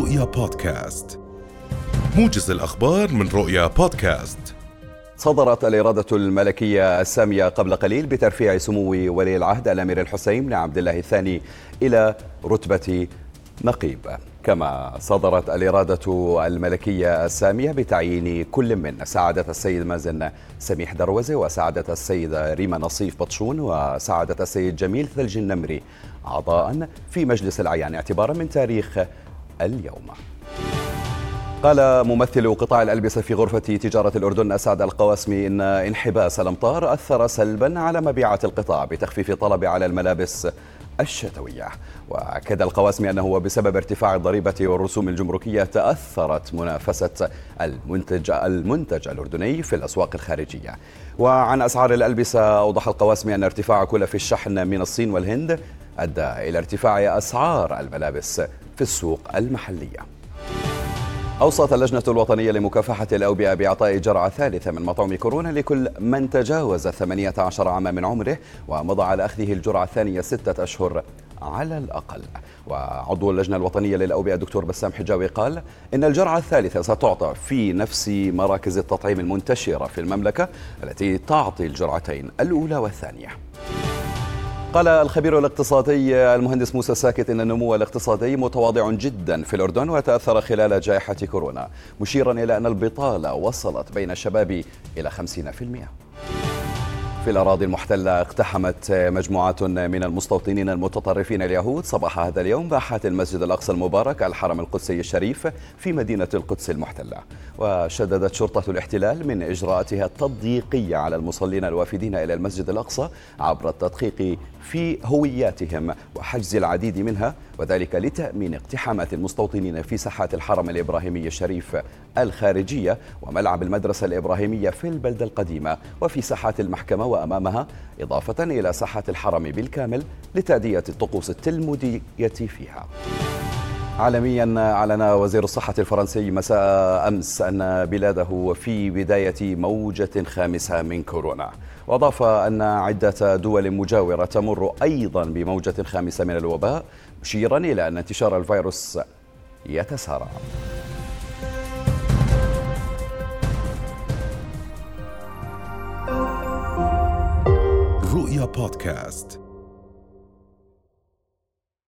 رؤيا بودكاست. موجز الأخبار من رؤيا بودكاست. صدرت الإرادة الملكية السامية قبل قليل بترفيع سمو ولي العهد الأمير الحسين بن عبد الله الثاني إلى رتبة نقيب كما صدرت الإرادة الملكية السامية بتعيين كل من سعادة السيد مازن سميح دروزة وسعادة السيدة ريما نصيف بطشون وسعادة السيد جميل ثلج النمري أعضاء في مجلس الأعيان. اعتبارا من تاريخ اليوم. قال ممثل قطاع الألبسة في غرفة تجارة الأردن أسعد القواسمي إن انحباس الأمطار أثر سلبا على مبيعات القطاع بتخفيف الطلب على الملابس الشتوية. وأكد القواسمي أنه بسبب ارتفاع الضريبة والرسوم الجمركية تأثرت منافسة المنتج المنتج الأردني في الأسواق الخارجية. وعن أسعار الألبسة أوضح القواسمي أن ارتفاع كلف الشحن من الصين والهند أدى إلى ارتفاع أسعار الملابس في السوق المحلية. أوصت اللجنة الوطنية لمكافحة الأوبئة بإعطاء جرعة ثالثة من مطعم كورونا لكل من تجاوز 18 عاما من عمره ومضى على أخذه الجرعة الثانية ستة أشهر على الأقل. وعضو اللجنة الوطنية للأوبئة دكتور بسام حجاوي قال إن الجرعة الثالثة ستعطى في نفس مراكز التطعيم المنتشرة في المملكة التي تعطي الجرعتين الأولى والثانية. قال الخبير الاقتصادي المهندس موسى ساكت إن النمو الاقتصادي متواضع جدا في الأردن وتأثر خلال جائحة كورونا مشيرا إلى أن البطالة وصلت بين الشباب إلى 50% في الأراضي المحتلة اقتحمت مجموعات من المستوطنين المتطرفين اليهود صباح هذا اليوم باحات المسجد الأقصى المبارك الحرم القدسي الشريف في مدينة القدس المحتلة. وشددت شرطة الاحتلال من إجراءاتها التضييقية على المصلين الوافدين إلى المسجد الأقصى عبر التدقيق في هوياتهم وحجز العديد منها وذلك لتأمين اقتحامات المستوطنين في ساحات الحرم الإبراهيمي الشريف الخارجية وملعب المدرسة الإبراهيمية في البلدة القديمة وفي ساحات المحكمة وأمامها إضافة إلى ساحات الحرم بالكامل لتأدية الطقوس التلمودية فيها. عالميا أعلن وزير الصحة الفرنسي مساء أمس أن بلاده في بداية موجة خامسة من كورونا. وأضاف أن عدة دول مجاورة تمر أيضا بموجة خامسة من الوباء مشيرا إلى أن انتشار الفيروس يتسارع. رؤيا بودكاست